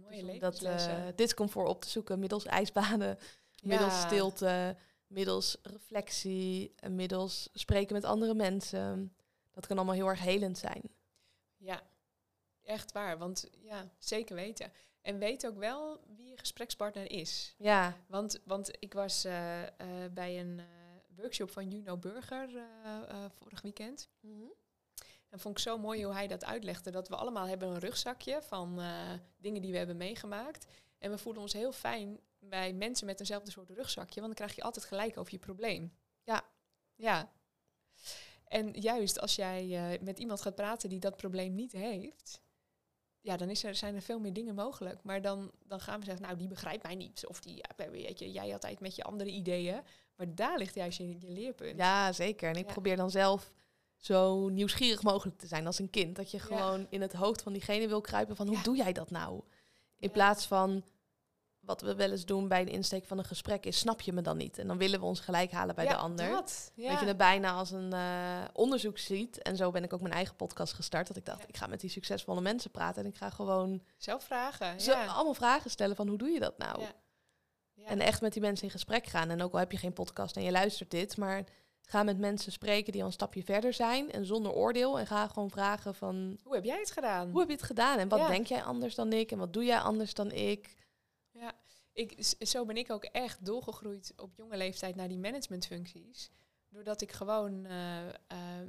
Mooie Dus om dat levenslessen. eh, discomfort op te zoeken middels ijsbanen, middels stilte, middels reflectie, en middels spreken met andere mensen. Dat kan allemaal heel erg helend zijn. Ja, echt waar. Want ja, zeker weten. En weet ook wel wie je gesprekspartner is. Ja, Want, want ik was eh, eh, bij een eh, workshop van Juno Burger eh, eh, vorig weekend. En vond ik zo mooi hoe hij dat uitlegde. Dat we allemaal hebben een rugzakje van eh, dingen die we hebben meegemaakt. En we voelen ons heel fijn bij mensen met eenzelfde soort rugzakje. Want dan krijg je altijd gelijk over je probleem. Ja. Ja. En juist als jij eh, met iemand gaat praten die dat probleem niet heeft... Ja, dan is er, zijn er veel meer dingen mogelijk. Maar dan, dan gaan we zeggen, nou, die begrijpt mij niet. Of die, ja, weet je, jij altijd met je andere ideeën. Maar daar ligt juist je, je leerpunt. Ja, zeker. En ik Ja. probeer dan zelf zo nieuwsgierig mogelijk te zijn als een kind. Dat je Ja. gewoon in het hoofd van diegene wil kruipen van hoe Ja. doe jij dat nou? In Ja. plaats van wat we wel eens doen bij de insteek van een gesprek is, snap je me dan niet? En dan willen we ons gelijk halen bij de ander. Dat, je het bijna als een eh, onderzoek ziet. En zo ben ik ook mijn eigen podcast gestart. Dat ik dacht, ik ga met die succesvolle mensen praten. En ik ga gewoon Zelf vragen. zo allemaal vragen stellen van hoe doe je dat nou? En echt met die mensen in gesprek gaan. En ook al heb je geen podcast en je luistert dit, maar ga met mensen spreken die al een stapje verder zijn en zonder oordeel. En ga gewoon vragen van, Hoe heb jij het gedaan? hoe heb je het gedaan? En wat Ja. denk jij anders dan ik? En wat doe jij anders dan ik? Ja, ik, zo ben ik ook echt doorgegroeid op jonge leeftijd naar die managementfuncties. Doordat ik gewoon, eh, eh,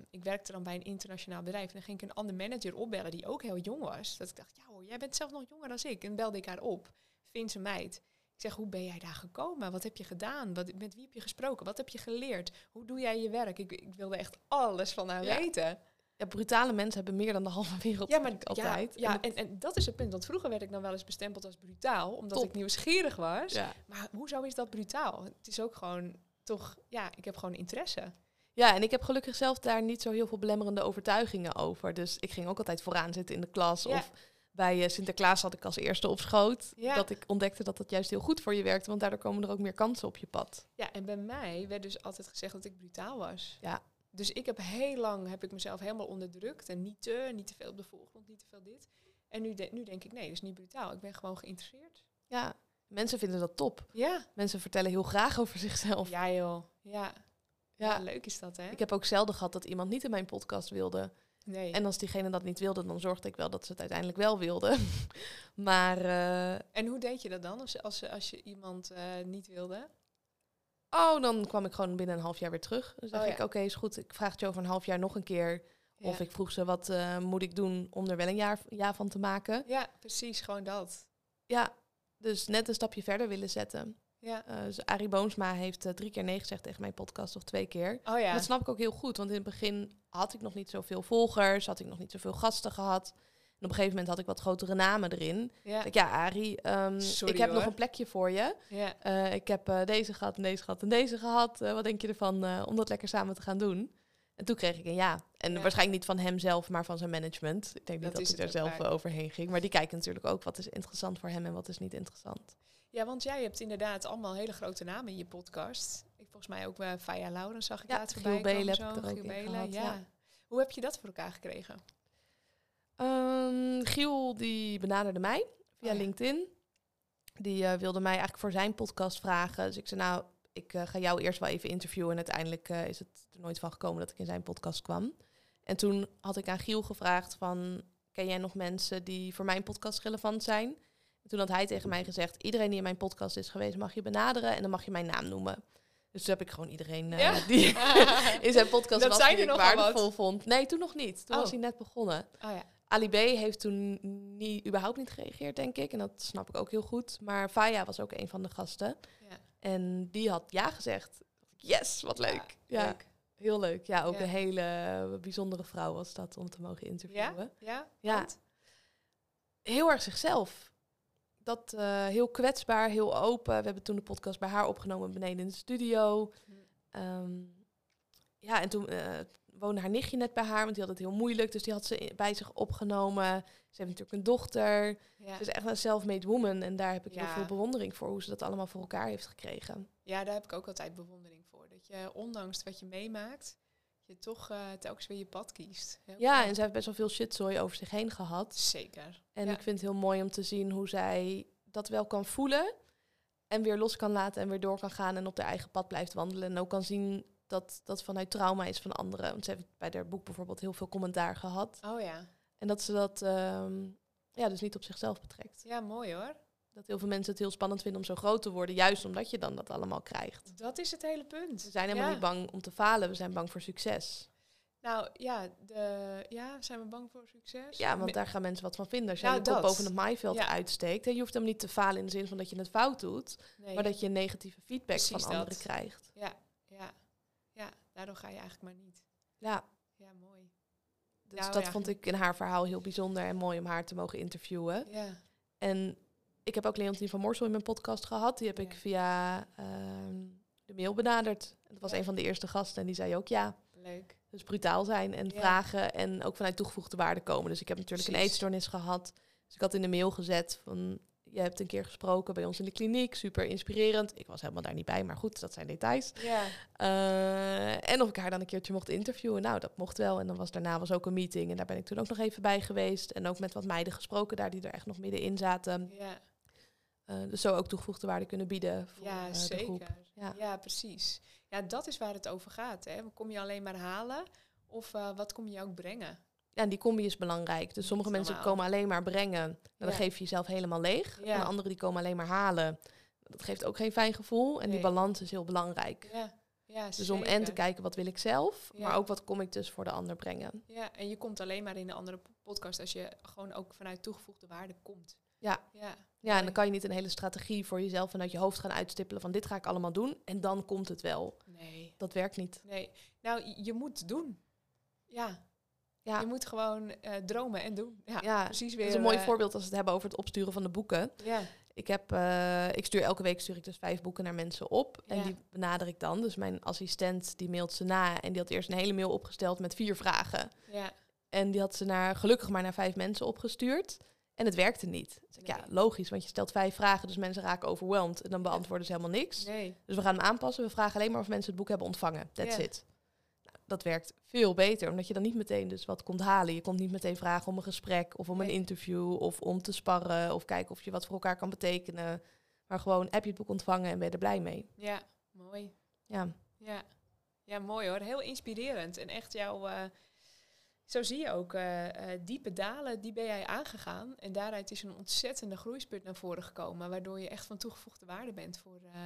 ik werkte dan bij een internationaal bedrijf. En dan ging ik een andere manager opbellen die ook heel jong was. Dat ik dacht, ja hoor, jij bent zelf nog jonger dan ik. En belde ik haar op, Finse meid. Ik zeg, hoe ben jij daar gekomen? Wat heb je gedaan? Wat, met wie heb je gesproken? Wat heb je geleerd? Hoe doe jij je werk? Ik, ik wilde echt alles van haar Ja. weten. Ja, brutale mensen hebben meer dan de halve wereld. Ja, maar altijd. Ja, ja En en, en dat is het punt. Want vroeger werd ik dan wel eens bestempeld als brutaal, omdat Top. ik nieuwsgierig was. ja. Maar hoezo is dat brutaal? Het is ook gewoon toch, ja, ik heb gewoon interesse. ja, en ik heb gelukkig zelf daar niet zo heel veel belemmerende overtuigingen over. Dus ik ging ook altijd vooraan zitten in de klas. Ja. Of bij eh, Sinterklaas zat ik als eerste op schoot. Ja. Dat ik ontdekte dat dat juist heel goed voor je werkte. Want daardoor komen er ook meer kansen op je pad. Ja, en bij mij werd dus altijd gezegd dat ik brutaal was. Ja. Dus ik heb heel lang, heb ik mezelf helemaal onderdrukt. En niet te, niet te veel op de voorgrond, niet te veel dit. En nu, de- nu denk ik, nee, dat is niet brutaal. Ik ben gewoon geïnteresseerd. Ja, mensen vinden dat top. Ja. Mensen vertellen heel graag over zichzelf. Ja joh, ja. ja. Ja. leuk is dat hè? Ik heb ook zelden gehad dat iemand niet in mijn podcast wilde. Nee. En als diegene dat niet wilde, dan zorgde ik wel dat ze het uiteindelijk wel wilde. maar, eh, En hoe deed je dat dan als, als, als je iemand eh, niet wilde? oh, dan kwam ik gewoon binnen een half jaar weer terug. Dan zeg Oh, ja. ik, oké, is goed, ik vraag het je over een half jaar nog een keer. Of Ja. ik vroeg ze, wat eh, moet ik doen om er wel een jaar, jaar van te maken? Ja, precies, gewoon dat. Ja, dus net een stapje verder willen zetten. Ja. Eh, dus Arie Boomsma heeft eh, drie keer nee gezegd tegen mijn podcast, of twee keer. Oh ja. Dat snap ik ook heel goed, want in het begin had ik nog niet zoveel volgers, had ik nog niet zoveel gasten gehad. En op een gegeven moment had ik wat grotere namen erin. Ja. Ik, ja, Arie, ehm, Sorry, ik heb nog een plekje voor je. ja. Eh, ik heb deze gehad en deze gehad en deze gehad. Eh, wat denk je ervan om dat lekker samen te gaan doen? En toen kreeg ik een ja. En Ja. waarschijnlijk niet van hem zelf, maar van zijn management. Ik denk niet Dat dat, is hij daar zelf overheen ging. Maar die kijken natuurlijk ook wat is interessant voor hem en wat is niet interessant. Ja, want jij hebt inderdaad allemaal hele grote namen in je podcast. Ik, volgens mij ook uh, Faya Lauren zag ik Ja, laatst voorbij Belen komen. heb zo, ik er ook Belen, gehad, ja. ja. Hoe heb je dat voor elkaar gekregen? Ehm, Giel die benaderde mij via Oh ja. LinkedIn. Die eh, wilde mij eigenlijk voor zijn podcast vragen. Dus ik zei nou, ik eh, ga jou eerst wel even interviewen. En uiteindelijk is het er nooit van gekomen dat ik in zijn podcast kwam. En toen had ik aan Giel gevraagd van... ken jij nog mensen die voor mijn podcast relevant zijn? En toen had hij tegen mij gezegd... iedereen die in mijn podcast is geweest mag je benaderen... en dan mag je mijn naam noemen. Dus toen heb ik gewoon iedereen eh, Ja. die in zijn podcast Dat was zijn die ik waardevol vond. Nee, toen nog niet. Toen Oh. was hij net begonnen. Oh ja. Ali B heeft toen niet, überhaupt niet gereageerd, denk ik. En dat snap ik ook heel goed. Maar Faya was ook een van de gasten. Ja. En die had ja gezegd. Yes, wat leuk. Ja, leuk. heel leuk. Ja, ook een hele bijzondere vrouw was dat om te mogen interviewen. Ja? Ja. Want? Heel erg zichzelf. Dat eh, heel kwetsbaar, heel open. We hebben toen de podcast bij haar opgenomen beneden in de studio. Hm. Ehm, ja, en toen eh, woonde haar nichtje net bij haar, want die had het heel moeilijk. Dus die had ze bij zich opgenomen. Ze heeft natuurlijk een dochter. Ja. Ze is echt een self-made woman. En daar heb ik Ja. heel veel bewondering voor hoe ze dat allemaal voor elkaar heeft gekregen. ja, daar heb ik ook altijd bewondering voor. Dat je, ondanks wat je meemaakt, je toch eh, telkens weer je pad kiest. Heel Ja, en ze heeft best wel veel shitzooi over zich heen gehad. Zeker. En Ja. ik vind het heel mooi om te zien hoe zij dat wel kan voelen. En weer los kan laten en weer door kan gaan en op haar eigen pad blijft wandelen. En ook kan zien dat dat vanuit trauma is van anderen. Want ze heeft bij haar boek bijvoorbeeld heel veel commentaar gehad. Oh ja. En dat ze dat ehm, ja, dus niet op zichzelf betrekt. Ja, mooi hoor. Dat heel veel mensen het heel spannend vinden om zo groot te worden. Juist omdat je dan dat allemaal krijgt. Dat is het hele punt. We zijn helemaal Ja. niet bang om te falen. We zijn bang voor succes. Nou ja, de, ja, zijn we bang voor succes? Ja, want daar gaan mensen wat van vinden. Als jij Nou, je kop boven het maaiveld Ja. uitsteekt. En je hoeft hem niet te falen in de zin van dat je het fout doet. nee. Maar dat je negatieve feedback Precies van anderen dat. krijgt. Ja, ja, ja, daardoor ga je eigenlijk maar niet. Ja, Ja, mooi. dus Nou, dat ja. vond ik in haar verhaal heel bijzonder en mooi om haar te mogen interviewen. Ja, En ik heb ook Leontien van Morsel in mijn podcast gehad. Die heb ik via ehm, de mail benaderd. Dat was een van de eerste gasten en die zei ook ja. leuk. Dus brutaal zijn en vragen en ook vanuit toegevoegde waarde komen. Dus ik heb natuurlijk een eetstoornis gehad. Dus ik had in de mail gezet van... Je hebt een keer gesproken bij ons in de kliniek, super inspirerend. Ik was helemaal daar niet bij, maar goed, dat zijn details. Ja, Eh, en of ik haar dan een keertje mocht interviewen. Nou, dat mocht wel. En dan was daarna was ook een meeting. En daar ben ik toen ook nog even bij geweest. En ook met wat meiden gesproken daar die er echt nog middenin zaten. ja, Eh, dus zo ook toegevoegde waarde kunnen bieden voor ja eh, de zeker. groep. Ja. Ja. precies. Ja, dat is waar het over gaat. Hè. Kom je alleen maar halen of eh, wat kom je ook brengen? Ja, en die combi is belangrijk. Dus sommige mensen komen alleen maar brengen. Dan Ja. geef je jezelf helemaal leeg. Ja. En anderen die komen alleen maar halen. Dat geeft ook geen fijn gevoel. En die balans is heel belangrijk. Ja, ja Dus om en te kijken wat wil ik zelf, Ja. maar ook wat kom ik dus voor de ander brengen. Ja, en je komt alleen maar in een andere podcast als je gewoon ook vanuit toegevoegde waarde komt. Ja. Ja, Ja, en dan kan je niet een hele strategie voor jezelf vanuit je hoofd gaan uitstippelen van dit ga ik allemaal doen en dan komt het wel. nee, Dat werkt niet. nee. Nou, je- moet doen. Ja, Ja, je moet gewoon eh, dromen en doen. Ja, ja precies weer. dat is een mooi eh, voorbeeld als we het hebben over het opsturen van de boeken. Ja, Ik, heb, eh, ik stuur elke week stuur ik dus vijf boeken naar mensen op. En Ja. die benader ik dan. Dus mijn assistent die mailt ze na. En die had eerst een hele mail opgesteld met vier vragen. ja, En die had ze naar, gelukkig maar naar vijf mensen opgestuurd. En het werkte niet. Dus ik, ja, logisch, want je stelt vijf vragen, dus mensen raken overwhelmed. En dan beantwoorden ze helemaal niks. nee. Dus we gaan hem aanpassen. We vragen alleen maar of mensen het boek hebben ontvangen. That's Ja. it. Nou, dat werkt veel beter, omdat je dan niet meteen dus wat komt halen. Je komt niet meteen vragen om een gesprek of om een interview of om te sparren of kijken of je wat voor elkaar kan betekenen. Maar gewoon heb je het boek ontvangen en ben je er blij mee. Ja, mooi. Ja, Ja. ja, mooi hoor. Heel inspirerend. En echt jouw, eh, zo zie je ook, eh, diepe dalen, die ben jij aangegaan. En daaruit is een ontzettende groeispurt naar voren gekomen. Waardoor je echt van toegevoegde waarde bent voor, eh,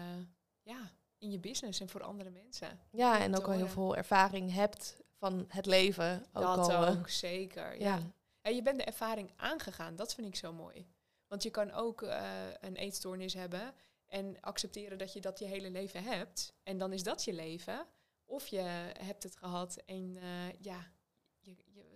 ja, in je business en voor andere mensen. Ja, en ook al heel veel ervaring hebt van het leven. Ook dat al, ook, zeker. Ja. ja. En je bent de ervaring aangegaan, dat vind ik zo mooi. Want je kan ook een eetstoornis hebben en accepteren dat je dat je hele leven hebt. En dan is dat je leven. Of je hebt het gehad en ja,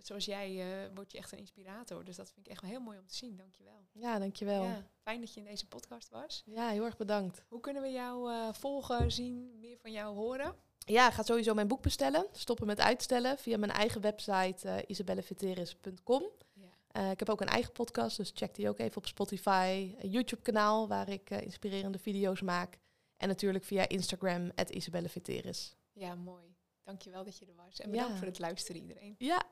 zoals jij eh word je echt een inspirator. Dus dat vind ik echt wel heel mooi om te zien. Dankjewel. ja, dankjewel. Ja. Ja, fijn dat je in deze podcast was. heel erg bedankt. Hoe kunnen we jou eh, volgen, zien, meer van jou horen? Ja, ga sowieso mijn boek bestellen. Stoppen met uitstellen via mijn eigen website isabelleveteris.com. Ja. Eh, ik heb ook een eigen podcast, dus check die ook even op Spotify. Een YouTube-kanaal waar ik inspirerende video's maak. En natuurlijk via Instagram, Isabelle Veteris. ja, mooi. Dankjewel dat je er was. En Ja. bedankt voor het luisteren iedereen. Ja,